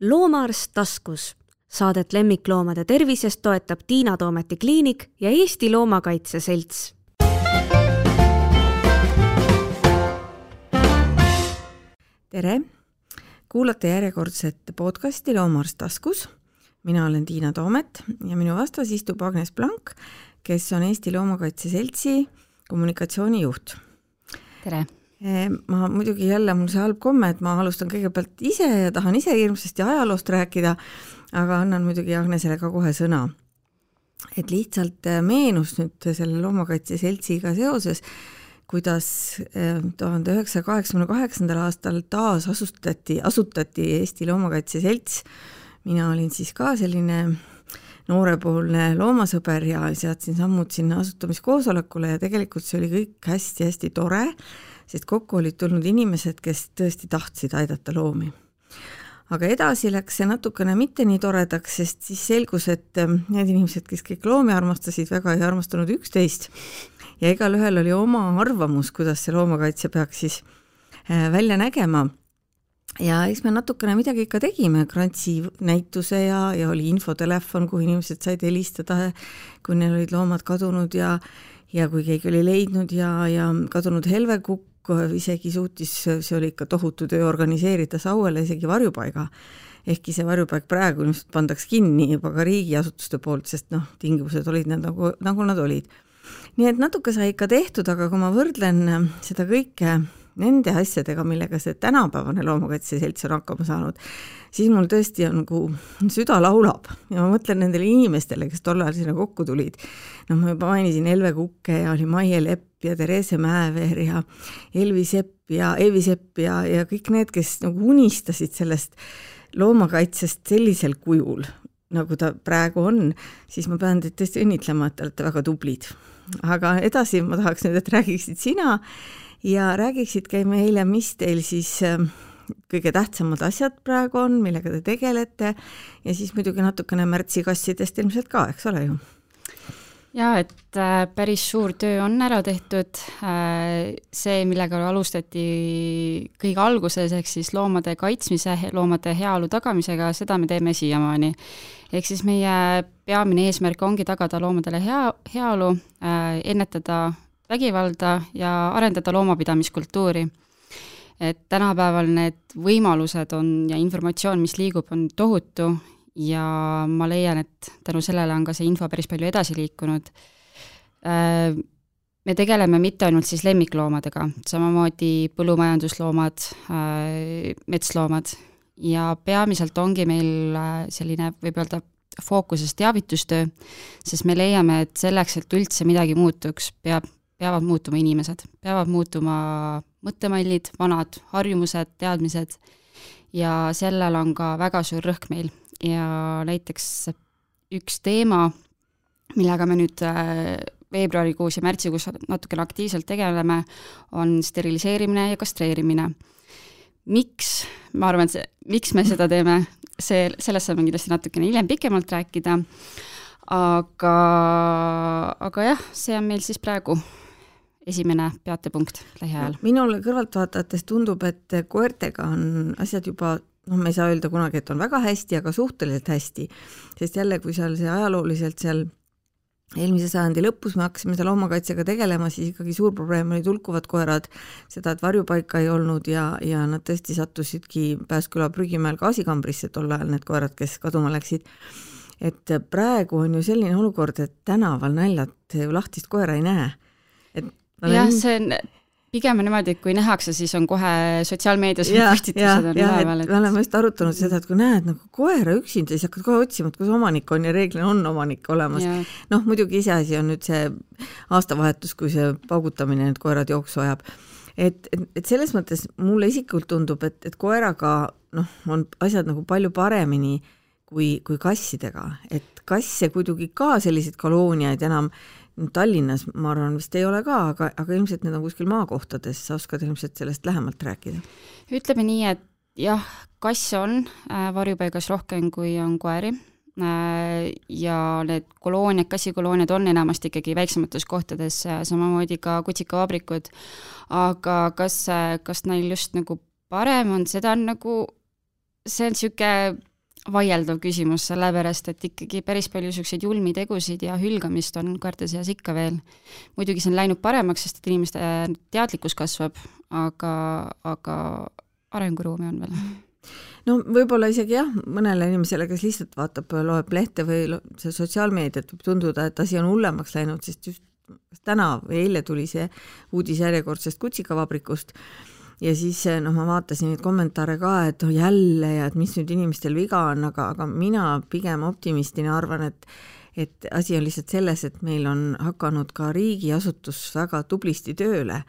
loomaarst taskus. Saadet lemmikloomade tervisest toetab Tiina Toometi kliinik ja Eesti Loomakaitse Selts. tere, kuulate järjekordset podcasti Loomaarst taskus. mina olen Tiina Toomet ja minu vastas istub Agnes Plank, kes on Eesti Loomakaitse Seltsi kommunikatsioonijuht. tere ma muidugi jälle, mul see halb komme, et ma alustan kõigepealt ise ja tahan ise hirmsasti ajaloost rääkida, aga annan muidugi Agnesele ka kohe sõna. et lihtsalt äh, meenus nüüd selle Loomakaitse Seltsiga seoses, kuidas äh, tuhande üheksasaja kaheksakümne kaheksandal aastal taas asustati, asutati Eesti Loomakaitse Selts, mina olin siis ka selline noorepoolne loomasõber ja seadsin sammud sinna asutamiskoosolekule ja tegelikult see oli kõik hästi-hästi tore sest kokku olid tulnud inimesed, kes tõesti tahtsid aidata loomi. aga edasi läks see natukene mitte nii toredaks, sest siis selgus, et ähm, need inimesed, kes kõik loomi armastasid, väga ei armastanud üksteist ja igalühel oli oma arvamus, kuidas see loomakaitse peaks siis äh, välja nägema ja eks me natukene midagi ikka tegime, Krantsi näituse ja, ja oli infotelefon, kuhu inimesed said helistada, kui neil olid loomad kadunud ja ja kui keegi oli leidnud ja, ja kadunud helvekukk isegi suutis, see oli ikka tohutu töö organiseerida Sauele isegi varjupaiga. ehkki see varjupaik praegu ilmselt pandaks kinni juba ka riigiasutuste poolt, sest noh, tingimused olid need nagu, nagu nad olid. nii et natuke sai ikka tehtud, aga kui ma võrdlen seda kõike nende asjadega, millega see tänapäevane Loomakaitse Selts on hakkama saanud, siis mul tõesti on nagu süda laulab ja ma mõtlen nendele inimestele, kes tol ajal sinna kokku tulid. noh, ma juba mainisin Elve Kukke ja oli Maie Lepp ja Therese Mäeveer ja Elvi Sepp ja Eevi Sepp ja, ja kõik need, kes nagu unistasid sellest loomakaitsest sellisel kujul, nagu ta praegu on, siis ma pean teid tõesti õnnitlema, et te olete väga tublid. aga edasi ma tahaks nüüd, et räägiksid sina ja räägiksidki meile, mis teil siis ähm, kõige tähtsamad asjad praegu on, millega te tegelete ja siis muidugi natukene märtsikassidest ilmselt ka, eks ole ju? jaa, et äh, päris suur töö on ära tehtud, äh, see, millega alustati kõige alguses, ehk siis loomade kaitsmise, loomade heaolu tagamisega, seda me teeme siiamaani. ehk siis meie peamine eesmärk ongi tagada loomadele hea, heaolu, äh, ennetada vägivalda ja arendada loomapidamiskultuuri. et tänapäeval need võimalused on ja informatsioon, mis liigub, on tohutu ja ma leian, et tänu sellele on ka see info päris palju edasi liikunud. Äh, me tegeleme mitte ainult siis lemmikloomadega, samamoodi põllumajandusloomad, äh, metsloomad ja peamiselt ongi meil äh, selline, võib öelda, fookuses teavitustöö, sest me leiame, et selleks, et üldse midagi muutuks, peab peavad muutuma inimesed, peavad muutuma mõttemallid, vanad harjumused, teadmised. Ja sellel on ka väga suur rõhk meil. Ja näiteks üks teema, millega me nüüd äh, veebruarikuus ja märtsikuus natukene aktiivselt tegeleme, on steriliseerimine ja kastreerimine. miks, ma arvan, et see, miks me seda teeme, see, sellest saame kindlasti natukene hiljem pikemalt rääkida, aga, aga jah, see on meil siis praegu esimene peatepunkt lähiajal? minule kõrvaltvaatajates tundub, et koertega on asjad juba noh, me ei saa öelda kunagi, et on väga hästi, aga suhteliselt hästi, sest jälle, kui seal see ajalooliselt seal eelmise sajandi lõpus me hakkasime selle loomakaitsega tegelema, siis ikkagi suur probleem olid hulkuvad koerad, seda, et varjupaika ei olnud ja, ja nad tõesti sattusidki Pääsküla prügimäel gaasikambrisse tol ajal, need koerad, kes kaduma läksid. et praegu on ju selline olukord, et tänaval naljalt ju lahtist koera ei näe. et jah, see on pigem on niimoodi, et kui nähakse, siis on kohe sotsiaalmeedias postitused on üleval. Me oleme just arutanud seda, et kui näed nagu koera üksinda, siis hakkad kohe otsima, et kus omanik on ja reeglina on omanik olemas. noh, muidugi iseasi on nüüd see aastavahetus, kui see paugutamine need koerad jooksu ajab. et, et, et selles mõttes mulle isiklikult tundub, et, et koeraga noh, on asjad nagu palju paremini kui, kui kassidega, et kasse kuidagi ka selliseid kolooniaid enam äh, Tallinnas ma arvan vist ei ole ka, aga, aga ilmselt need on kuskil maakohtades, sa oskad ilmselt sellest lähemalt rääkida? ütleme nii, et jah, kasse on äh, varjupaigas rohkem, kui on koeri äh, ja need kolooniad, kassikolooniad on enamasti ikkagi väiksemates kohtades äh,, samamoodi ka kutsikavabrikud, aga kas, kas neil just nagu parem on, seda on nagu, see on niisugune vaieldav küsimus, sellepärast et ikkagi päris palju niisuguseid julmi tegusid ja hülgamist on koerte seas ikka veel. muidugi see on läinud paremaks, sest et inimeste teadlikkus kasvab, aga, aga arenguruumi on veel no võib-olla isegi jah, mõnele inimesele, kes lihtsalt vaatab, loeb lehte või see sotsiaalmeediat, võib tunduda, et asi on hullemaks läinud, sest just täna või eile tuli see uudis järjekordsest kutsikavabrikust ja siis noh, ma vaatasin neid kommentaare ka, et noh jälle ja et mis nüüd inimestel viga on, aga, aga mina pigem optimistina arvan, et et asi on lihtsalt selles, et meil on hakanud ka riigiasutus väga tublisti tööle.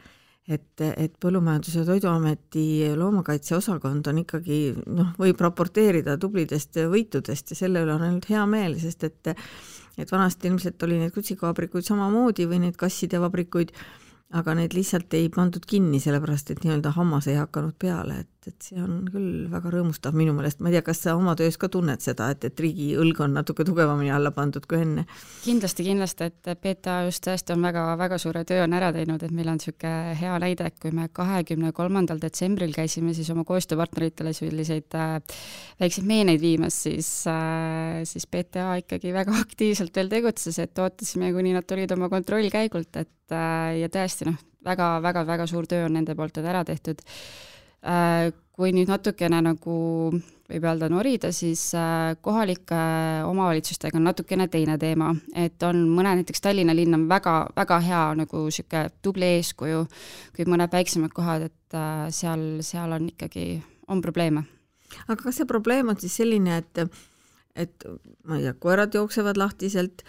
Et, et Põllumajandus- ja Toiduameti loomakaitseosakond on ikkagi noh, võib raporteerida tublidest võitudest ja selle üle on ainult hea meel, sest et et vanasti ilmselt oli neid kutsikavabrikuid samamoodi või neid kasside vabrikuid, aga neid lihtsalt ei pandud kinni, sellepärast et nii-öelda hammas ei hakanud peale, et et, et see on küll väga rõõmustav minu meelest, ma ei tea, kas sa oma töös ka tunned seda, et, et riigi õlg on natuke tugevamini alla pandud kui enne? kindlasti, kindlasti, et PTA just tõesti on väga-väga suure töö on ära teinud, et meil on niisugune hea näide, et kui me kahekümne kolmandal detsembril käisime siis oma koostööpartneritele selliseid äh, väikseid meeneid viimas, siis äh,, siis PTA ikkagi väga aktiivselt veel tegutses, et ootasime, kuni nad tulid oma kontrollkäigult, et äh, ja tõesti noh, väga-väga-väga suur töö on nende poolt ära tehtud kui nüüd natukene nagu võib öelda norida, siis äh, kohalike omavalitsustega on natukene teine teema, et on mõned, näiteks Tallinna linn on väga, väga hea nagu niisugune tubli eeskuju, kuid mõned väiksemad kohad, et äh, seal, seal on ikkagi, on probleeme. aga kas see probleem on siis selline, et et ma ei tea, koerad jooksevad lahtiselt,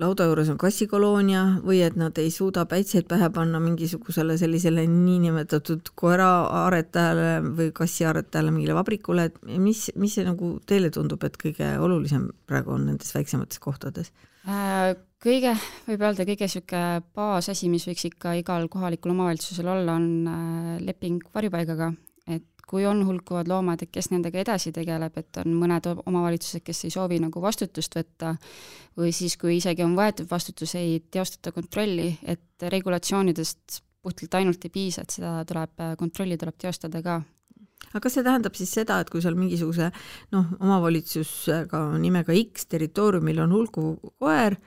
lauda juures on kassikoloonia või et nad ei suuda päitseid pähe panna mingisugusele sellisele niinimetatud koeraaretajale või kassiaretajale, mingile vabrikule, et mis, mis see nagu teile tundub, et kõige olulisem praegu on nendes väiksemates kohtades? Äh, kõige, võib öelda, kõige niisugune baasasi, mis võiks ikka igal kohalikul omavalitsusel olla, on äh, leping varjupaigaga, kui on hulkuvad loomad, et kes nendega edasi tegeleb, et on mõned omavalitsused, kes ei soovi nagu vastutust võtta, või siis, kui isegi on võetud vastutus, ei teostata kontrolli, et regulatsioonidest puhtalt ainult ei piisa, et seda tuleb, kontrolli tuleb teostada ka. Aga kas see tähendab siis seda, et kui seal mingisuguse noh, omavalitsusega nimega X territooriumil on hulkuv koer,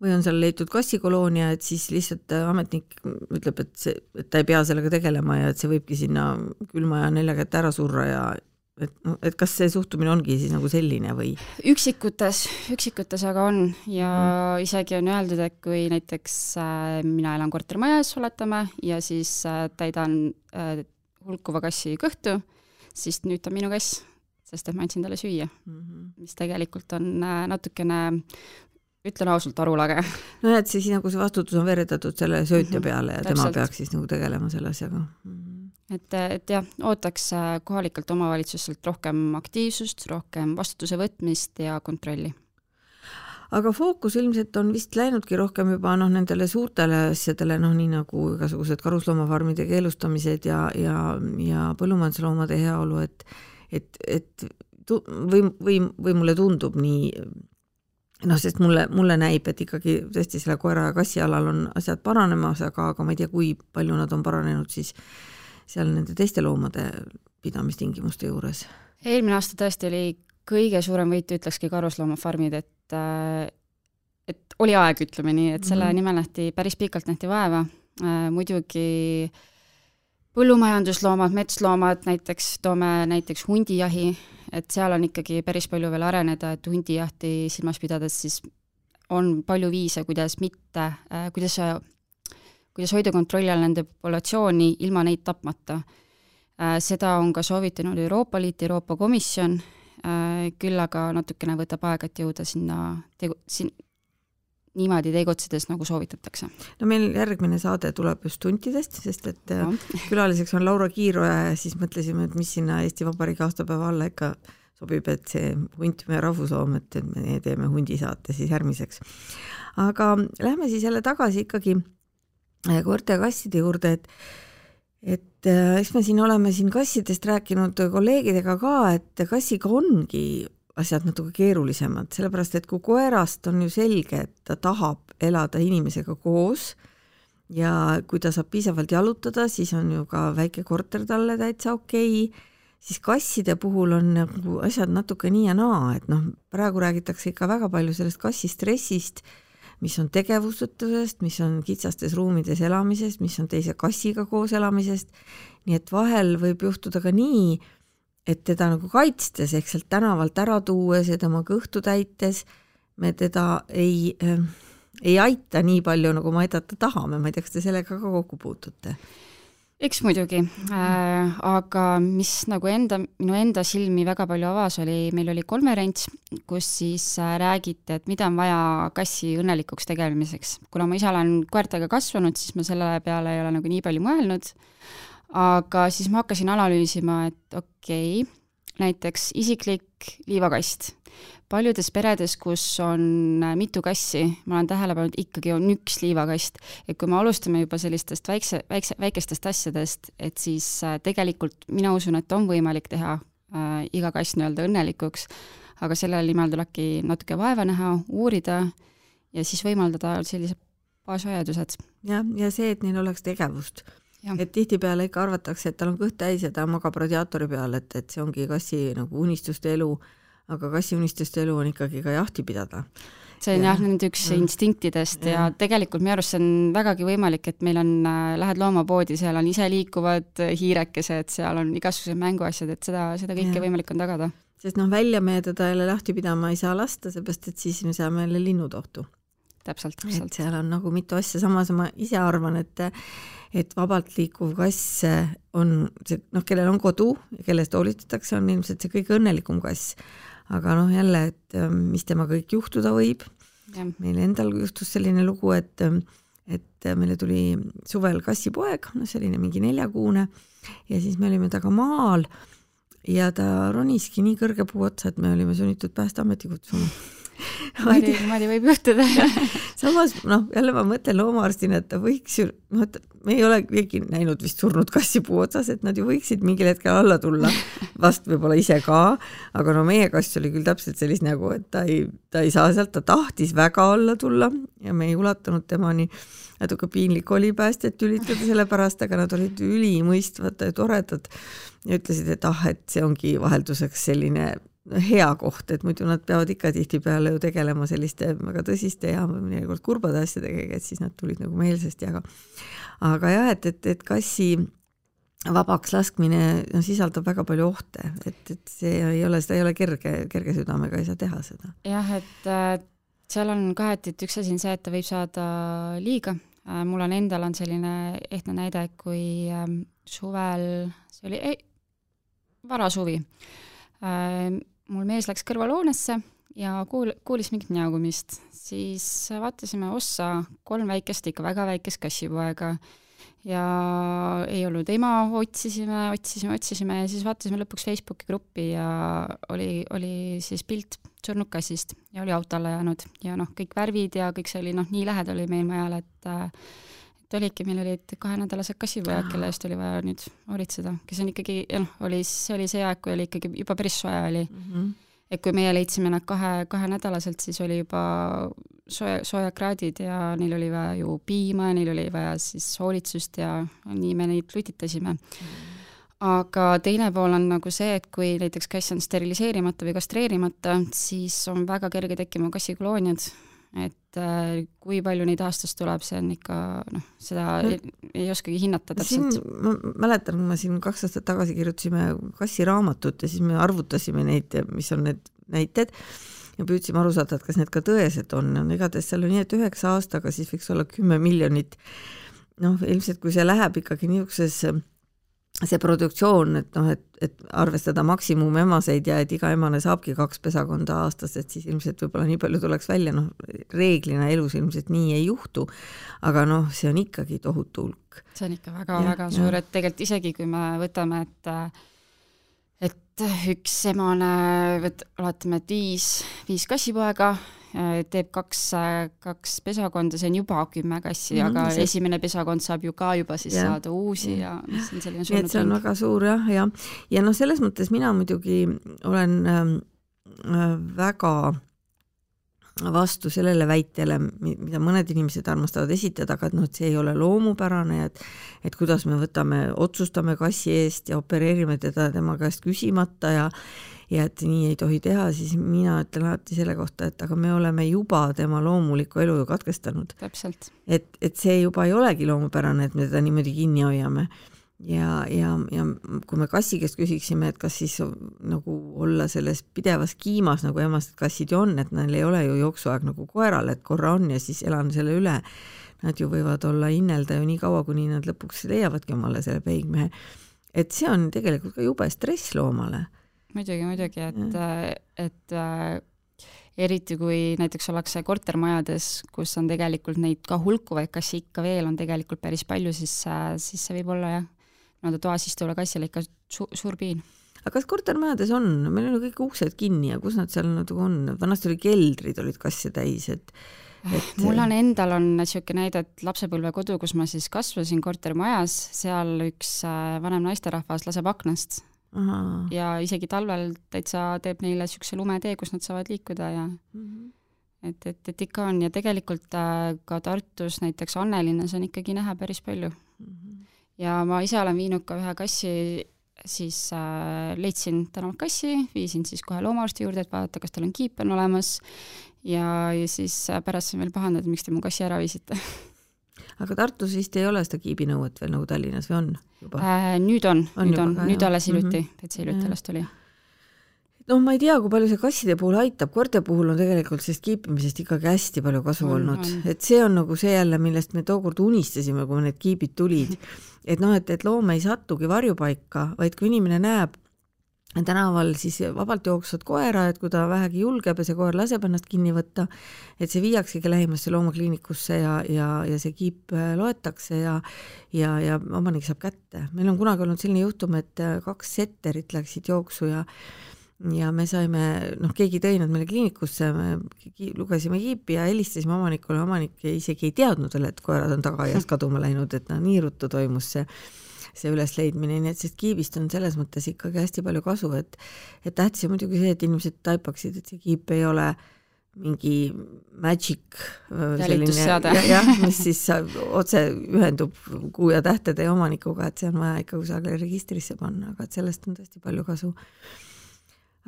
või on seal leitud kassikoloonia, et siis lihtsalt äh, ametnik ütleb, et see, et ta ei pea sellega tegelema ja et see võibki sinna külma ja nelja kätte ära surra ja et noh, et kas see suhtumine ongi siis nagu selline või? üksikutes, üksikutes aga on ja mm. isegi on öeldud, et kui näiteks äh, mina elan kortermajas, oletame, ja siis äh, täidan hulkuva kassi kõhtu, siis nüüd ta on minu kass, sest et ma andsin talle süüa mm, -hmm. mis tegelikult on natukene ütlen ausalt, arulage. nojah, et siis nagu see vastutus on veeretatud selle söötja mhm, peale ja Täpselt. tema peaks siis nagu tegelema selle asjaga mm. -hmm. et, et jah, ootaks äh, kohalikelt omavalitsustelt rohkem aktiivsust, rohkem vastutuse võtmist ja kontrolli aga fookus ilmselt on vist läinudki rohkem juba noh, nendele suurtele asjadele, noh nii nagu igasugused karusloomafarmide keelustamised ja, ja, ja põllumajandusloomade heaolu, et et, et või, või, või mulle tundub nii noh, sest mulle, mulle näib, et ikkagi tõesti selle koera ja kassi alal on asjad paranemas, aga, aga ma ei tea, kui palju nad on paranenud siis seal nende teiste loomade pidamistingimuste juures. eelmine aasta tõesti oli kõige suurem võit, ütlekski karusloomafarmid, et et oli aeg, ütleme nii, et selle mm -hmm. nimel nähti, päris pikalt nähti vaeva, muidugi põllumajandusloomad, metsloomad, näiteks toome näiteks hundijahi, et seal on ikkagi päris palju veel areneda, et hundijahti silmas pidades siis on palju viise, kuidas mitte äh,, kuidas, kuidas hoida kontrolli all nende populatsiooni ilma neid tapmata äh,. seda on ka soovitanud Euroopa Liit, Euroopa Komisjon äh,, küll aga natukene võtab aega, et jõuda sinna tegu-, sin-, niimoodi tegutsedes, nagu soovitatakse. no meil järgmine saade tuleb just huntidest, sest et no. külaliseks on Laura Kiiroja ja siis mõtlesime, et mis sinna Eesti Vabariigi aastapäeva alla ikka sobib, et see hunt meie rahvusloom, et me teeme hundisaate siis järgmiseks. aga lähme siis jälle tagasi ikkagi äh, koerte ja kasside juurde, et et äh, eks me siin oleme siin kassidest rääkinud kolleegidega ka, et kassiga ongi asjad natuke keerulisemad, sellepärast et kui koerast on ju selge, et ta tahab elada inimesega koos ja kui ta saab piisavalt jalutada, siis on ju ka väike korter talle täitsa okei okay., siis kasside puhul on nagu asjad natuke nii ja naa, et noh, praegu räägitakse ikka väga palju sellest kassi stressist, mis on tegevusetusest, mis on kitsastes ruumides elamisest, mis on teise kassiga koos elamisest, nii et vahel võib juhtuda ka nii, et teda nagu kaitstes ehk sealt tänavalt ära tuues ja tema kõhtu täites me teda ei äh, ei aita nii palju, nagu me aidata tahame, ma ei tea, kas te sellega ka kokku puutute? eks muidugi äh,, aga mis nagu enda, minu enda silmi väga palju avas, oli, meil oli konverents, kus siis äh, räägiti, et mida on vaja kassi õnnelikuks tegemiseks. kuna ma ise olen koertega kasvanud, siis ma selle peale ei ole nagu nii palju mõelnud, aga siis ma hakkasin analüüsima, et okei okay,, näiteks isiklik liivakast paljudes peredes, kus on äh, mitu kassi, ma olen tähele pannud, ikkagi on üks liivakast. et kui me alustame juba sellistest väikse, väikse, väikestest asjadest, et siis äh, tegelikult mina usun, et on võimalik teha äh, iga kass nii-öelda õnnelikuks, aga selle nimel tulebki natuke vaeva näha, uurida ja siis võimaldada sellised baasvajadused. jah, ja see, et neil oleks tegevust. Et tihtipeale ikka arvatakse, et tal on kõht täis ja ta magab radiaatori peal, et, et see ongi kassi nagu unistuste elu aga kassiunistuste elu on ikkagi ka jahti pidada see on ja. jah, nende üks ja. instinktidest ja. ja tegelikult minu arust see on vägagi võimalik, et meil on äh,, lähed loomapoodi, seal on iseliikuvad hiirekesed, seal on igasugused mänguasjad, et seda, seda kõike ja. võimalik on tagada. sest noh, välja me teda jälle lahti pidama ei saa lasta, seepärast et siis me saame jälle linnud ohtu. Täpselt, täpselt. seal on nagu mitu asja, samas ma ise arvan, et et vabalt liikuv kass on see, noh, kellel on kodu ja kellest hoolitsetakse, on ilmselt see kõige õnnelikum kass aga noh, jälle, et ähm, mis temaga kõik juhtuda võib. meil endal juhtus selline lugu, et, ähm, et meile tuli suvel kassipoeg, no selline mingi neljakuune ja siis me olime temaga maal ja ta roniski nii kõrge puu otsa, et me olime sunnitud Päästeameti kutsuma niimoodi, niimoodi võib juhtuda samas noh, jälle ma mõtlen loomaarstina, et ta võiks ju, noh, et me ei ole keegi näinud vist surnud kassi puu otsas, et nad ju võiksid mingil hetkel alla tulla, vast võib-olla ise ka, aga no meie kass oli küll täpselt sellist nägu, et ta ei, ta ei saa sealt, ta tahtis väga alla tulla ja me ei ulatanud temani. natuke piinlik oli päästjat tülitada selle pärast, aga nad olid ülimõistvad ja toredad ja ütlesid, et ah, et see ongi vahelduseks selline hea koht, et muidu nad peavad ikka tihtipeale ju tegelema selliste väga tõsiste ja mõnikord kurbade asjadega, et siis nad tulid nagu meelsasti, aga aga jah, et, et, et kassi vabaks laskmine no, sisaldab väga palju ohte, et, et see ei ole, seda ei ole kerge, kerge südamega ei saa teha seda. jah, et äh, seal on kaheti, et üks asi on see, et ta võib saada liiga äh,, mul on endal on selline ehtne näide, kui äh, suvel, see oli ei, varasuvi mul mees läks kõrvalhoonesse ja kuul-, kuulis mingit njaaugumist, siis vaatasime ossa kolm väikest, ikka väga väikest kassipoega. Ja ei olnud ema, otsisime, otsisime, otsisime ja siis vaatasime lõpuks Facebooki gruppi ja oli, oli siis pilt surnud kassist ja oli auto alla jäänud. Ja noh, kõik värvid ja kõik see oli noh, nii lähedal oli meil majal, et et olidki, meil olid kahenädalased kassipojad, kelle eest oli vaja nüüd hoolitseda, kes on ikkagi, noh, oli, see oli see aeg, kui oli ikkagi juba päris soe oli mm. -hmm. et kui meie leidsime nad kahe, kahenädalaselt, siis oli juba sooja, soojad kraadid ja neil oli vaja ju piima ja neil oli vaja siis hoolitsust ja nii me neid lutitasime mm. -hmm aga teine pool on nagu see, et kui näiteks kass on steriliseerimata või kastreerimata, siis on väga kerge tekkima kassikolooniad et äh, kui palju neid aastas tuleb, see on ikka noh, seda no, ei, ei oskagi hinnata täpselt. ma mäletan, kui me siin kaks aastat tagasi kirjutasime kassiraamatut ja siis me arvutasime neid, mis on need näited ja püüdsime aru saada, et kas need ka tõesed on, no igatahes seal on nii, et üheksa aastaga siis võiks olla kümme miljonit. noh, ilmselt kui see läheb ikkagi niisuguses see produktsioon, et noh, et, et arvestada maksimumemaseid ja et iga emane saabki kaks pesakonda aastas, et siis ilmselt võib-olla nii palju tuleks välja, noh, reeglina elus ilmselt nii ei juhtu, aga noh, see on ikkagi tohutu hulk. see on ikka väga-väga suur, et tegelikult isegi kui me võtame, et et üks emane, oletame, et viis, viis kassipoega teeb kaks, kaks pesakonda, see on juba kümme kassi mm, -hmm, aga see... esimene pesakond saab ju ka juba siis ja. saada uusi ja mis on selline nii et see on väga suur jah, ja, ja noh, selles mõttes mina muidugi olen ähm, äh, väga vastu sellele väitele, mida mõned inimesed armastavad esitada, aga et noh, et see ei ole loomupärane ja et et kuidas me võtame, otsustame kassi eest ja opereerime teda tema käest küsimata ja ja et nii ei tohi teha, siis mina ütlen alati selle kohta, et aga me oleme juba tema loomulikku elu ju katkestanud. et, et see juba ei olegi loomupärane, et me teda niimoodi kinni hoiame ja, ja, ja kui me kassi käest küsiksime, et kas siis nagu olla selles pidevas kiimas, nagu emased kassid ju on, et neil ei ole ju jooksuaeg nagu koeral, et korra on ja siis elan selle üle. Nad ju võivad olla innelda ju nii kaua, kuni nad lõpuks leiavadki omale selle peigmehe. et see on tegelikult ka jube stress loomale. Muidugi, muidugi, et, et äh, eriti kui näiteks ollakse kortermajades, kus on tegelikult neid ka hulkuvaid kasse ikka veel on tegelikult päris palju, siis, siis see võib olla jah nii-öelda toas istuvale kassile ikka su suur piin. aga kas kortermajades on, meil on kõik uksed kinni ja kus nad seal nagu on, vanasti oli keldrid olid kasse täis, et et mul on endal on niisugune näide, et lapsepõlvekodu, kus ma siis kasvasin kortermajas, seal üks äh, vanem naisterahvas laseb aknast Aha. ja isegi talvel täitsa teeb neile niisuguse lumetee, kus nad saavad liikuda ja mm -hmm. et, et, et ikka on ja tegelikult äh, ka Tartus näiteks Annelinnas on ikkagi näha päris palju mm. -hmm ja ma ise olen viinud ka ühe kassi, siis äh, leidsin tänavalt kassi, viisin siis kohe loomaarsti juurde, et vaadata, kas tal on kiip on olemas ja, ja siis äh, pärast sain veel pahandada, miks te mu kassi ära viisite aga Tartus vist ei ole seda kiibinõuet veel nagu Tallinnas või on juba äh,? nüüd on, nüüd on, nüüd alles hiljuti mm, -hmm. täitsa hiljuti alles tuli noh, ma ei tea, kui palju see kasside puhul aitab, koerte puhul on tegelikult sellest kiipimisest ikkagi hästi palju kasu on, olnud, et see on nagu see jälle, millest me tookord unistasime, kui need kiibid tulid. et noh, et, et loom ei satugi varjupaika, vaid kui inimene näeb tänaval siis vabalt jooksvat koera, et kui ta vähegi julgeb ja see koer laseb ennast kinni võtta, et see viiaksegi lähimasse loomakliinikusse ja, ja, ja see kiip äh, loetakse ja ja, ja omanik saab kätte. meil on kunagi olnud selline juhtum, et äh, kaks setterit läksid jooksu ja ja me saime, noh, keegi tõi nad meile kliinikusse, me lugesime kiipi ja helistasime omanikule, omanik isegi ei teadnud veel, et koerad on tagaaias kaduma läinud, et noh, nii ruttu toimus see, see ülesleidmine, nii et sellest kiibist on selles mõttes ikkagi hästi palju kasu, et et tähtis on muidugi see, et inimesed taipaksid, et see kiip ei ole mingi magic selline jah, mis siis otse ühendub kuu ja tähtede omanikuga, et see on vaja ikka kusagile registrisse panna, aga et sellest on tõesti palju kasu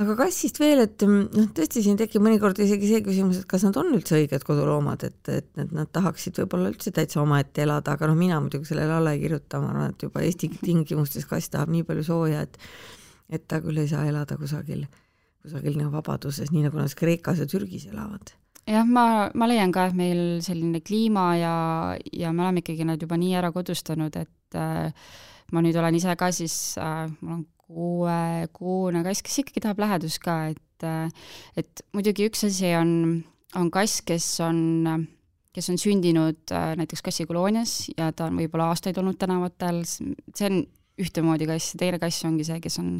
aga kassist veel, et mm, noh, tõesti siin tekib mõnikord isegi see küsimus, et kas nad on üldse õiged koduloomad, et, et, et nad tahaksid võib-olla üldse täitsa omaette elada, aga noh, mina muidugi sellele alla ei kirjuta, ma arvan, et juba Eesti tingimustes kass tahab nii palju sooja, et et ta küll ei saa elada kusagil, kusagil nagu vabaduses, nii nagu nad Kreekas ja Türgis elavad. Jah, ma, ma leian ka, et meil selline kliima ja, ja me oleme ikkagi nad juba nii ära kodustanud, et äh, ma nüüd olen ise ka siis äh,, mul on kuuekuune kass, kes ikkagi tahab lähedust ka, et et muidugi üks asi on, on kass, kes on, kes on sündinud äh, näiteks kassikoloonias ja ta on võib-olla aastaid olnud tänavatel, see on ühtemoodi kass, teine kass ongi see, kes on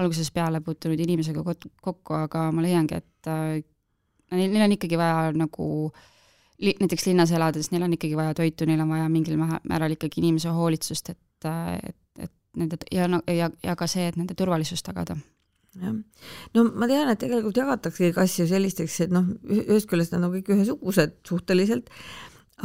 algusest peale puutunud inimesega kokku, aga ma leiangi, et äh, neil, neil on ikkagi vaja nagu li, näiteks linnas elades, neil on ikkagi vaja toitu, neil on vaja mingil määral ikkagi inimese hoolitsust, et, äh, et nende ja, ja, ja ka see, et nende turvalisust tagada. Jah, no ma tean, et tegelikult jagataksegi kasse sellisteks, et noh, ühest küljest nad on kõik ühesugused suhteliselt,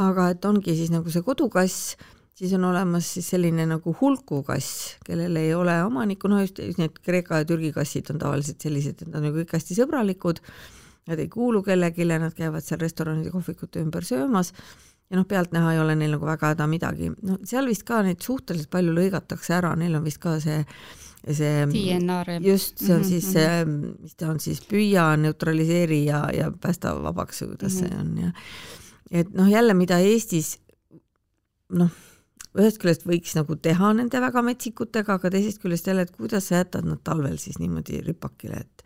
aga et ongi siis nagu see kodukass, siis on olemas siis selline nagu hulkukass, kellel ei ole omanikku, no just need Kreeka ja Türgi kassid on tavaliselt sellised, et nad on kõik hästi sõbralikud, nad ei kuulu kellelegi, nad käivad seal restoranide, kohvikute ümber söömas ja noh, pealtnäha ei ole neil nagu väga häda midagi, no seal vist ka neid suhteliselt palju lõigatakse ära, neil on vist ka see see DNR. just, see on mm -hmm. siis see, mis ta on siis, püüa, neutraliseeri ja, ja päästa vabaks kuidas mm -hmm. see on ja et noh, jälle, mida Eestis noh, ühest küljest võiks nagu teha nende väga metsikutega, aga teisest küljest jälle, et kuidas sa jätad nad talvel siis niimoodi ripakile, et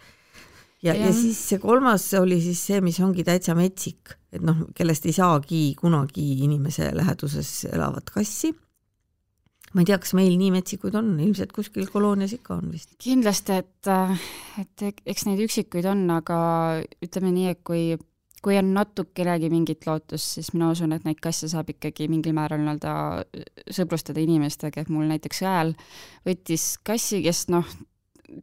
ja, ja., ja siis see kolmas oli siis see, mis ongi täitsa metsik, et noh, kellest ei saagi kunagi inimese läheduses elavat kassi. ma ei tea, kas meil nii metsikuid on, ilmselt kuskil koloonias ikka on vist. kindlasti, et, et eks neid üksikuid on, aga ütleme nii, et kui kui on natukenegi mingit lootust, siis mina usun, et neid kasse saab ikkagi mingil määral nii-öelda sõbrustada inimestega, et mul näiteks õel võttis kassi, kes noh,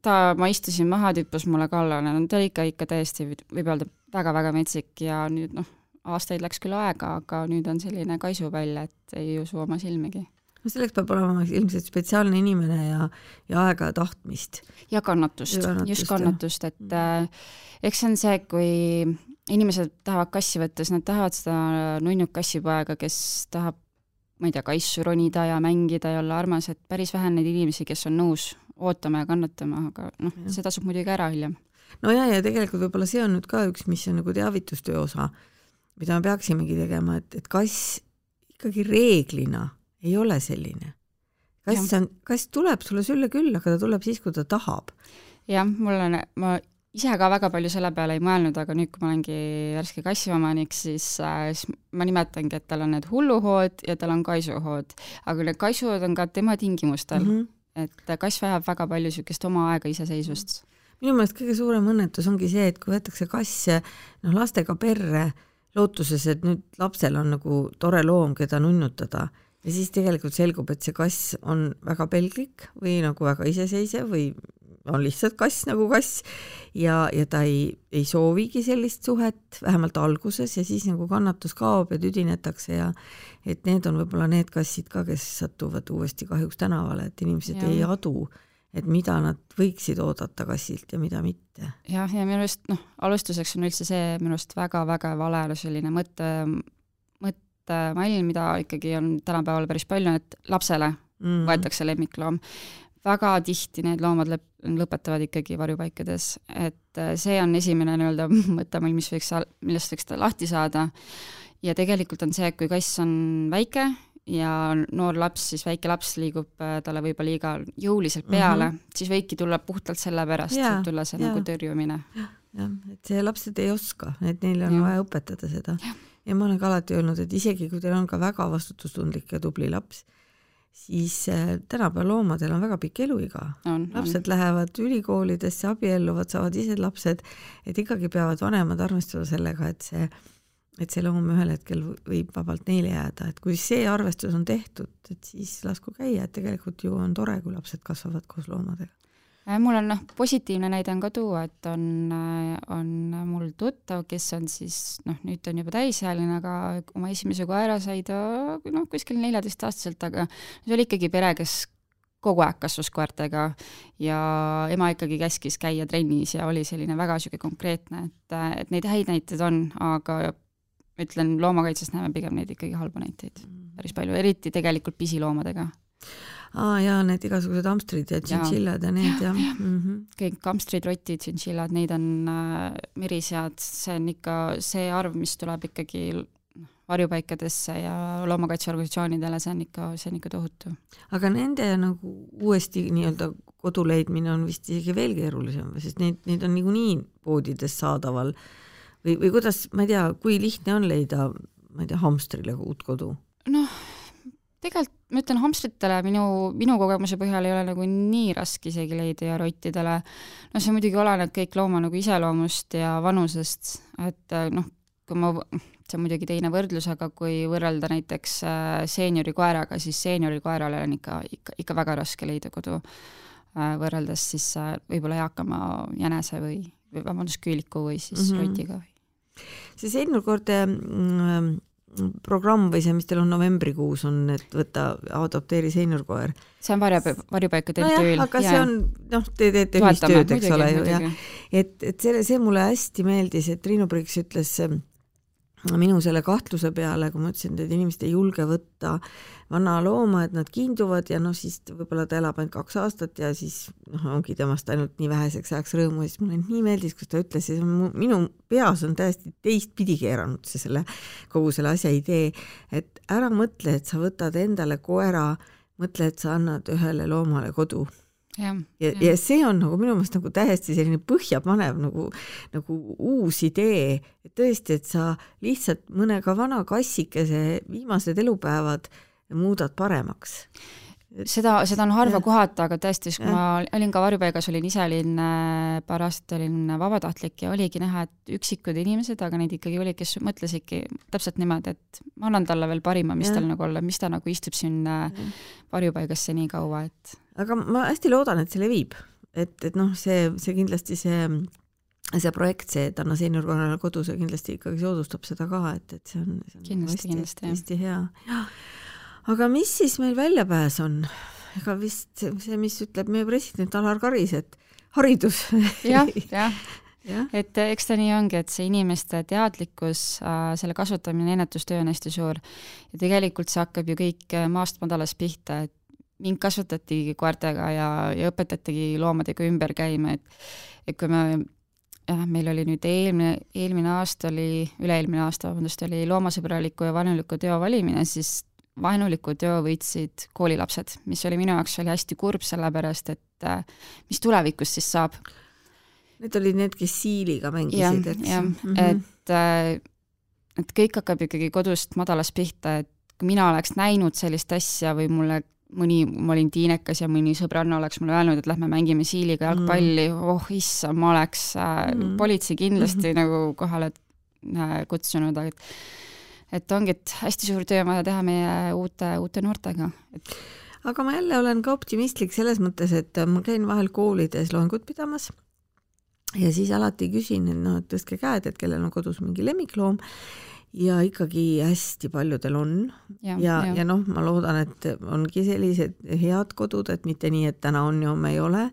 ta, ma istusin maha, tippus mulle kallale, no ta oli ikka, ikka täiesti, võib öelda, väga-väga metsik ja nüüd noh, aastaid läks küll aega, aga nüüd on selline kaisupall, et ei usu oma silmigi no selleks peab olema ilmselt spetsiaalne inimene ja, ja aega ja tahtmist. ja kannatust, kannatust, just kannatust, et mm. äh, eks see on see, kui inimesed tahavad kassi võtta, siis nad tahavad seda nunnuk kassipoega, kes tahab ma ei tea, kassu ronida ja mängida ja olla armas, et päris vähe on neid inimesi, kes on nõus ootama ja kannatama, aga noh, see tasub muidugi ära hiljem. no ja, ja tegelikult võib-olla see on nüüd ka üks, mis on nagu teavitustöö osa, mida me peaksimegi tegema, et, et kass ikkagi reeglina ei ole selline. kass on, kass tuleb sulle sülle küll, aga ta tuleb siis, kui ta tahab. jah, mul on, ma ise ka väga palju selle peale ei mõelnud, aga nüüd, kui ma olengi värske kassiomanik, siis äh,, siis ma nimetangi, et tal on need hulluhood ja tal on kaisuhood. aga need kaisuhood on ka tema tingimustel mm, -hmm. Et kass vajab väga palju niisugust oma aega iseseisvust. minu meelest kõige suurem õnnetus ongi see, et kui võetakse kass noh, lastega perre lootuses, et nüüd lapsel on nagu tore loom, keda nunnutada ja siis tegelikult selgub, et see kass on väga pelglik või nagu väga iseseisev või on lihtsalt kass nagu kass ja, ja ta ei, ei soovigi sellist suhet, vähemalt alguses, ja siis nagu kannatus kaob ja tüdinetakse ja et need on võib-olla need kassid ka, kes satuvad uuesti kahjuks tänavale, et inimesed ja. ei adu, et mida nad võiksid oodata kassilt ja mida mitte. jah, ja minu arust noh, alustuseks on üldse see minu arust väga-väga vale selline mõte, mõttemall, mida ikkagi on tänapäeval päris palju, et lapsele mm. võetakse lemmikloom väga tihti need loomad lõp-, lõpetavad ikkagi varjupaikades, et äh, see on esimene nii-öelda mõttemall, mis võiks, millest võiks ta lahti saada. ja tegelikult on see, et kui kass on väike ja noor laps, siis väike laps liigub äh, talle võib-olla liiga jõuliselt peale mm, -hmm. siis võibki tulla puhtalt sellepärast, võib tulla see ja. nagu tõrjumine. jah, et see lapsed ei oska, et neile on ja. vaja õpetada seda. ja ma olen ka alati öelnud, et isegi kui teil on ka väga vastutustundlik ja tubli laps, siis äh, tänapäeva loomadel on väga pikk eluiga. lapsed on. lähevad ülikoolidesse, abielluvad, saavad ise lapsed, et ikkagi peavad vanemad arvestada sellega, et see, et see loom ühel hetkel võib vabalt neile jääda, et kui see arvestus on tehtud, et siis lasku käia, et tegelikult ju on tore, kui lapsed kasvavad koos loomadega. Äh, mul on noh, positiivne näide on ka tuua, et on, äh, on tuttav, kes on siis noh, nüüd ta on juba täisealine, aga oma esimese koera sai ta noh, kuskil neljateistaastaselt, aga see oli ikkagi pere, kes kogu aeg kasvas koertega ja ema ikkagi käskis käia trennis ja oli selline väga niisugune konkreetne, et, et neid häid näiteid on, aga ütlen, loomakaitses näeme pigem neid ikkagi halbu näiteid päris palju, eriti tegelikult pisiloomadega aa jaa, need igasugused hamstrid ja tšintšillad ja need jah ja. Mm -hmm. kõik hamstrid, rotid, tšintšillad, neid on äh, merisead, see on ikka see arv, mis tuleb ikkagi varjupaikadesse ja loomakaitseorganisatsioonidele, see on ikka, see on ikka tohutu. aga nende nagu uuesti nii-öelda kodu leidmine on vist isegi veel keerulisem, sest neid, neid on niikuinii poodides saadaval või, või kuidas, ma ei tea, kui lihtne on leida, ma ei tea, hamstrile uut kodu? noh, tegelikult ma ütlen hamstritele minu, minu kogemuse põhjal ei ole nagu nii raske isegi leida ja rottidele, no see muidugi oleneb kõik looma nagu iseloomust ja vanusest, et äh, noh, kui ma, see on muidugi teine võrdlus, aga kui võrrelda näiteks äh, seeniori koeraga, siis seeniori koerale on ikka, ikka, ikka väga raske leida kodu, äh, võrreldes siis võib-olla eakama jänese või, või vabandust, küüliku või siis mm -hmm. rotiga. see seeniorkoerte mm, programm või see, mis teil on novembrikuus, on, et võta, adopteeri seeniorkoer. see on varjupa-, varjupaikade MTÜ-l. aga ja. see on, noh, te teete ühistööd, eks ole ju, jah. et, et selle, see mulle hästi meeldis, et Triinu Priks ütles minu selle kahtluse peale, kui ma ütlesin, et inimesed ei julge võtta vana looma, et nad kiinduvad ja noh, siis võib-olla ta elab ainult kaks aastat ja siis noh, ongi temast ainult nii väheseks ajaks rõõmu ja siis mulle nii meeldis, kus ta ütles, minu peas on täiesti teistpidi keeranud see selle, kogu selle asja idee, et ära mõtle, et sa võtad endale koera, mõtle, et sa annad ühele loomale kodu ja, ja, ja see on nagu minu meelest nagu täiesti selline põhjapanev nagu, nagu uus idee, et tõesti, et sa lihtsalt mõne ka vana kassikese viimased elupäevad muudad paremaks. Seda, seda on harva kohata, aga tõesti, siis kui ja. ma olin ka varjupaigas, olin ise, olin äh, paar aastat olin vabatahtlik ja oligi näha, et üksikud inimesed, aga neid ikkagi oli, kes mõtlesidki täpselt niimoodi, et ma annan talle veel parima, mis ja. tal nagu olla, mis ta nagu istub siin äh, varjupaigas nii kaua, et aga ma hästi loodan, et see levib et, et noh, see, see kindlasti see see projekt, see, et Anna seeniorkonnale kodu, see kindlasti ikkagi soodustab seda ka, et, et see on, see on kindlasti, kindlasti, hästi hea. aga mis siis meil väljapääs on? ega vist see, mis ütleb meie president Alar Karis, et haridus ja,. jah, jah et eks ta nii ongi, et see inimeste teadlikkus äh,, selle kasvatamine, ennetustöö on hästi suur ja tegelikult see hakkab ju kõik maast madalast pihta, et mind kasvatatigi koertega ja, ja õpetatigi loomadega ümber käima, et et kui me jah, meil oli nüüd eelmine, eelmine aasta oli, üle-eelmine aasta, vabandust, oli loomasõbraliku ja vaenuliku teo valimine, siis vaenuliku teo võitsid koolilapsed, mis oli minu jaoks oli hästi kurb, sellepärast et äh, mis tulevikus siis saab. Need olid need, kes siiliga mängisid, eks? jah, mm -hmm. et, äh, et kõik hakkab ikkagi kodust madalast pihta, et kui mina oleks näinud sellist asja või mulle mõni, ma olin tiinekas ja mõni sõbranna oleks mulle öelnud, et lähme mängime siiliga jalgpalli mm., oh issand, ma oleks äh, mm. politsei kindlasti mm -hmm. nagu kohale äh, kutsunud, et et ongi, et hästi suur töö on vaja teha meie uute, uute noortega, et aga ma jälle olen ka optimistlik selles mõttes, et ma käin vahel koolides loengut pidamas ja siis alati küsin, et noh, et tõstke käed, et kellel on kodus mingi lemmikloom ja ikkagi hästi paljudel on. Ja, ja, ja, ja noh, ma loodan, et ongi sellised head kodud, et mitte nii, et täna on ja homme ei ole.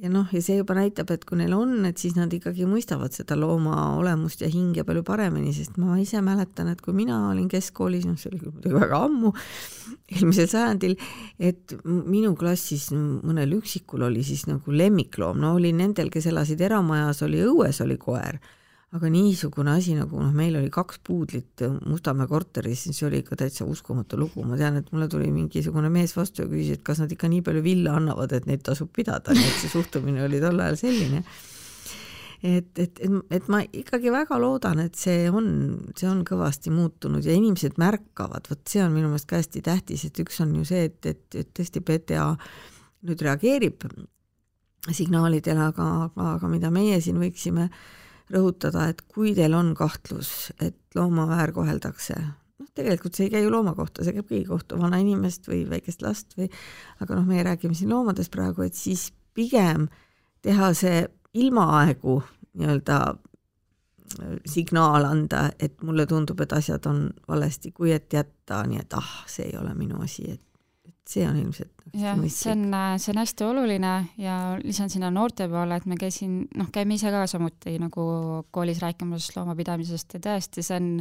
ja noh, ja see juba näitab, et kui neil on, et siis nad ikkagi mõistavad seda looma olemust ja hinge palju paremini, sest ma ise mäletan, et kui mina olin keskkoolis, noh, see oli küll muidugi väga ammu, eelmisel sajandil, et minu klassis mõnel üksikul oli siis nagu lemmikloom, no oli nendel, kes elasid eramajas, oli õues oli koer aga niisugune asi nagu noh, meil oli kaks puudlit Mustamäe korteris, see oli ikka täitsa uskumatu lugu, ma tean, et mulle tuli mingisugune mees vastu ja küsis, et kas nad ikka nii palju villa annavad, et neid tasub pidada, nii et see suhtumine oli tol ajal selline. et, et, et, et ma ikkagi väga loodan, et see on, see on kõvasti muutunud ja inimesed märkavad, vot see on minu meelest ka hästi tähtis, et üks on ju see, et, et, et tõesti PTA nüüd reageerib signaalidele, aga, aga, aga mida meie siin võiksime äh, rõhutada, et kui teil on kahtlus, et looma väärkoheldakse, noh, tegelikult see ei käi ju looma kohta, see käib kõigi kohta, vanainimest või väikest last või aga noh, meie räägime siin loomadest praegu, et siis pigem teha see ilmaaegu nii-öelda äh, signaal anda, et mulle tundub, et asjad on valesti, kui et jätta nii, et ah, see ei ole minu asi, et see on ilmselt jah, see on, see on hästi oluline ja lisan sinna noorte poole, et me käisin, noh, käime ise ka samuti nagu koolis rääkimas loomapidamisest ja tõesti, see on,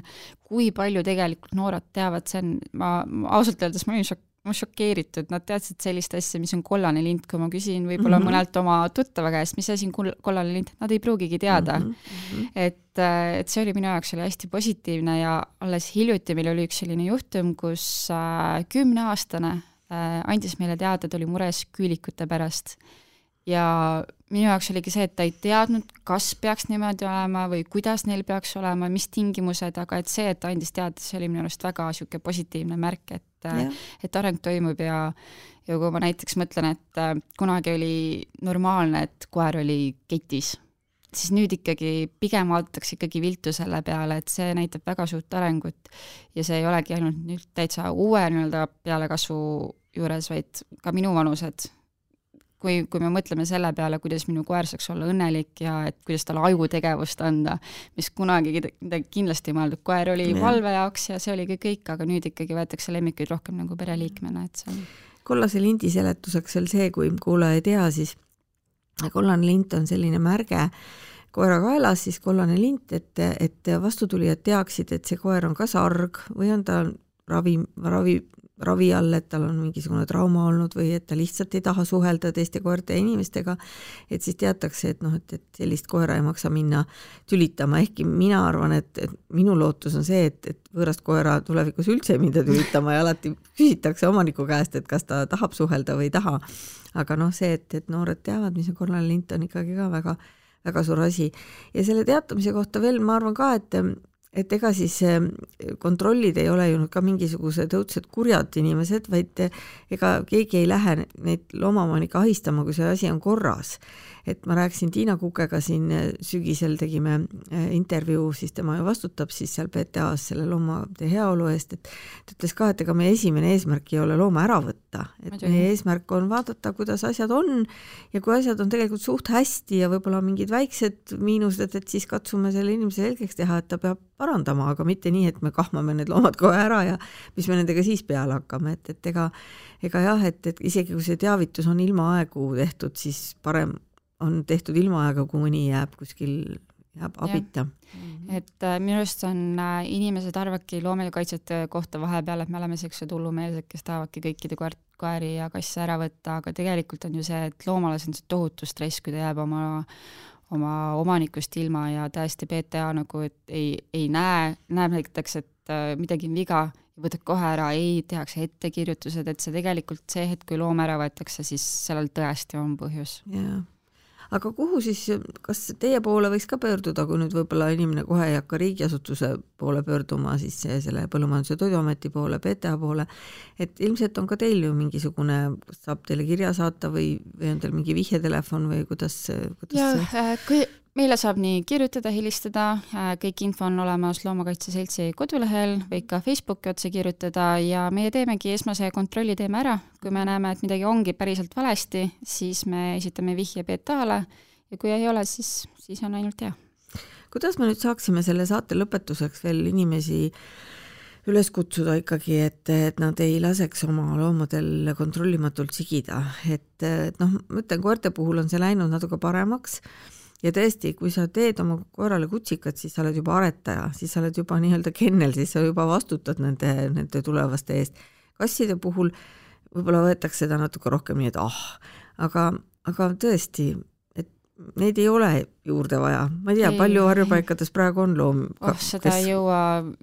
kui palju tegelikult noored teavad, see on, ma, ma ausalt öeldes ma olin šok-, ma šokeeritud, nad teadsid sellist asja, mis on kollane lint, kui ma küsin võib-olla mm -hmm. mõnelt oma tuttava käest, mis asi on kollane lint, nad ei pruugigi teada mm. -hmm. et, et see oli minu jaoks oli hästi positiivne ja alles hiljuti meil oli üks selline juhtum, kus äh, kümneaastane Äh, andis meile teada, et oli mures küülikute pärast. ja minu jaoks oligi see, et ta ei teadnud, kas peaks niimoodi olema või kuidas neil peaks olema, mis tingimused, aga et see, et ta andis teada, see oli minu arust väga niisugune positiivne märk, et yeah. et areng toimub ja ja kui ma näiteks mõtlen, et äh, kunagi oli normaalne, et koer oli ketis siis nüüd ikkagi pigem vaadatakse ikkagi viltu selle peale, et see näitab väga suurt arengut ja see ei olegi ainult nüüd täitsa uue nii-öelda pealekasvu juures, vaid ka minuvanused. kui, kui me mõtleme selle peale, kuidas minu koer saaks olla õnnelik ja et kuidas talle ajutegevust anda, mis kunagi kindlasti ei mõeldud, koer oli ja. valve jaoks ja see oligi kõik, aga nüüd ikkagi võetakse lemmikuid rohkem nagu pereliikmena, et see on kollase lindi seletuseks veel see, kui kuulaja ei tea, siis kollane lint on selline märge koera kaelas, siis kollane lint, et, et vastutulijad teaksid, et see koer on kas arg või on ta ravi, ravi, ravi all, et tal on mingisugune trauma olnud või et ta lihtsalt ei taha suhelda teiste koerte ja inimestega, et siis teatakse, et noh, et, et sellist koera ei maksa minna tülitama, ehkki mina arvan, et, et minu lootus on see, et, et võõrast koera tulevikus üldse ei minda tülitama ja alati küsitakse omaniku käest, et kas ta tahab suhelda või ei taha. Aga noh, see, et, et noored teavad, mis on korraline lint, on ikkagi ka väga väga suur asi. ja selle teatamise kohta veel ma arvan ka, et et ega siis ehm, kontrollid ei ole ju ka mingisugused õudsed kurjad inimesed, vaid ega keegi ei lähe neid loomaomanikke ahistama, kui see asi on korras. Et ma rääkisin Tiina Kukega siin sügisel, tegime intervjuu, siis tema ju vastutab siis seal PTA-s selle loomade heaolu eest, et ta ütles ka, et ega meie esimene eesmärk ei ole looma ära võtta, et Mõdugi. meie eesmärk on vaadata, kuidas asjad on ja kui asjad on tegelikult suht hästi ja võib-olla mingid väiksed miinused, et siis katsume selle inimese selgeks teha, et ta peab parandama, aga mitte nii, et me kahmame need loomad kohe ära ja mis me nendega siis peale hakkame, et, et ega ega jah, et, et isegi kui see teavitus on ilma aegu tehtud, siis parem on tehtud ilma aega, kui mõni jääb kuskil, jääb abita. et äh, minu arust on äh, inimesed arvavadki loomakaitsjate kohta vahepeal, et me oleme siuksed hullumeelsed, kes tahavadki kõikide koert, koeri ja kasse ära võtta, aga tegelikult on ju see, et loomale see on see tohutu stress, kui ta jääb oma oma omanikust ilma ja täiesti PTA nagu, et ei, ei näe, näeb näiteks, et äh, midagi on viga võtad kohe ära, ei, tehakse ettekirjutused, et see tegelikult see hetk, kui loom ära võetakse, siis sellel tõesti on põhjus. jaa. Aga kuhu siis, kas teie poole võiks ka pöörduda, kui nüüd võib-olla inimene kohe ei hakka riigiasutuse poole pöörduma, siis selle Põllumajandus- ja Toiduameti poole, PTA poole, et ilmselt on ka teil ju mingisugune, saab teile kirja saata või, või on teil mingi vihjetelefon või kuidas, kuidas ja, see? Äh, kui meile saab nii kirjutada, helistada, äh, kõik info on olemas Loomakaitse Seltsi kodulehel, võib ka Facebooki otse kirjutada ja meie teemegi esmase kontrolli teeme ära, kui me näeme, et midagi ongi päriselt valesti, siis me esitame vihje PTA-le ja kui ei ole, siis, siis on ainult hea. kuidas me nüüd saaksime selle saate lõpetuseks veel inimesi üles kutsuda ikkagi, et, et nad ei laseks oma loomadel kontrollimatult sigida, et, et noh, ma ütlen, koerte puhul on see läinud natuke paremaks ja tõesti, kui sa teed oma koerale kutsikat, siis sa oled juba aretaja, siis sa oled juba nii-öelda kennel, siis sa juba vastutad nende, nende tulevaste eest. kasside puhul võib-olla võetakse seda natuke rohkem nii, et ah, aga, aga tõesti, neid ei ole juurde vaja, ma ei tea, palju varjupaikades praegu on loomi oh, seda ei jõua,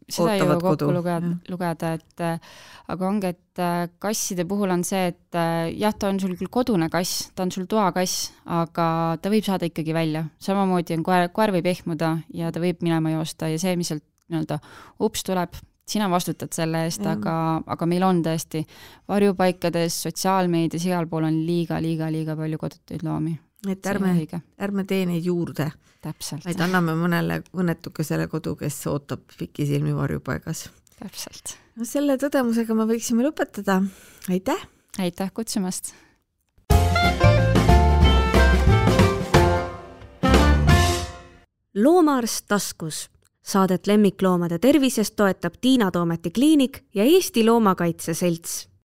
seda ei jõua kokku lugeda, lugeda, et äh, aga ongi, et äh, kasside puhul on see, et äh, jah, ta on sul küll kodune kass, ta on sul toakass, aga ta võib saada ikkagi välja. samamoodi on koer, koer võib ehmuda ja ta võib minema joosta ja see, mis sealt nii-öelda ups tuleb, sina vastutad selle eest, aga, aga meil on tõesti varjupaikades, sotsiaalmeedias, igal pool on liiga, liiga, liiga palju kodutuid loomi et ärme, ärme tee neid juurde. vaid anname mõnele õnnetukesele kodu, kes ootab pikisilmi varjupaigas. täpselt. no selle tõdemusega me võiksime lõpetada. aitäh! aitäh kutsumast! loomaarst taskus. Saadet lemmikloomade tervisest toetab Tiina Toometi kliinik ja Eesti Loomakaitse Selts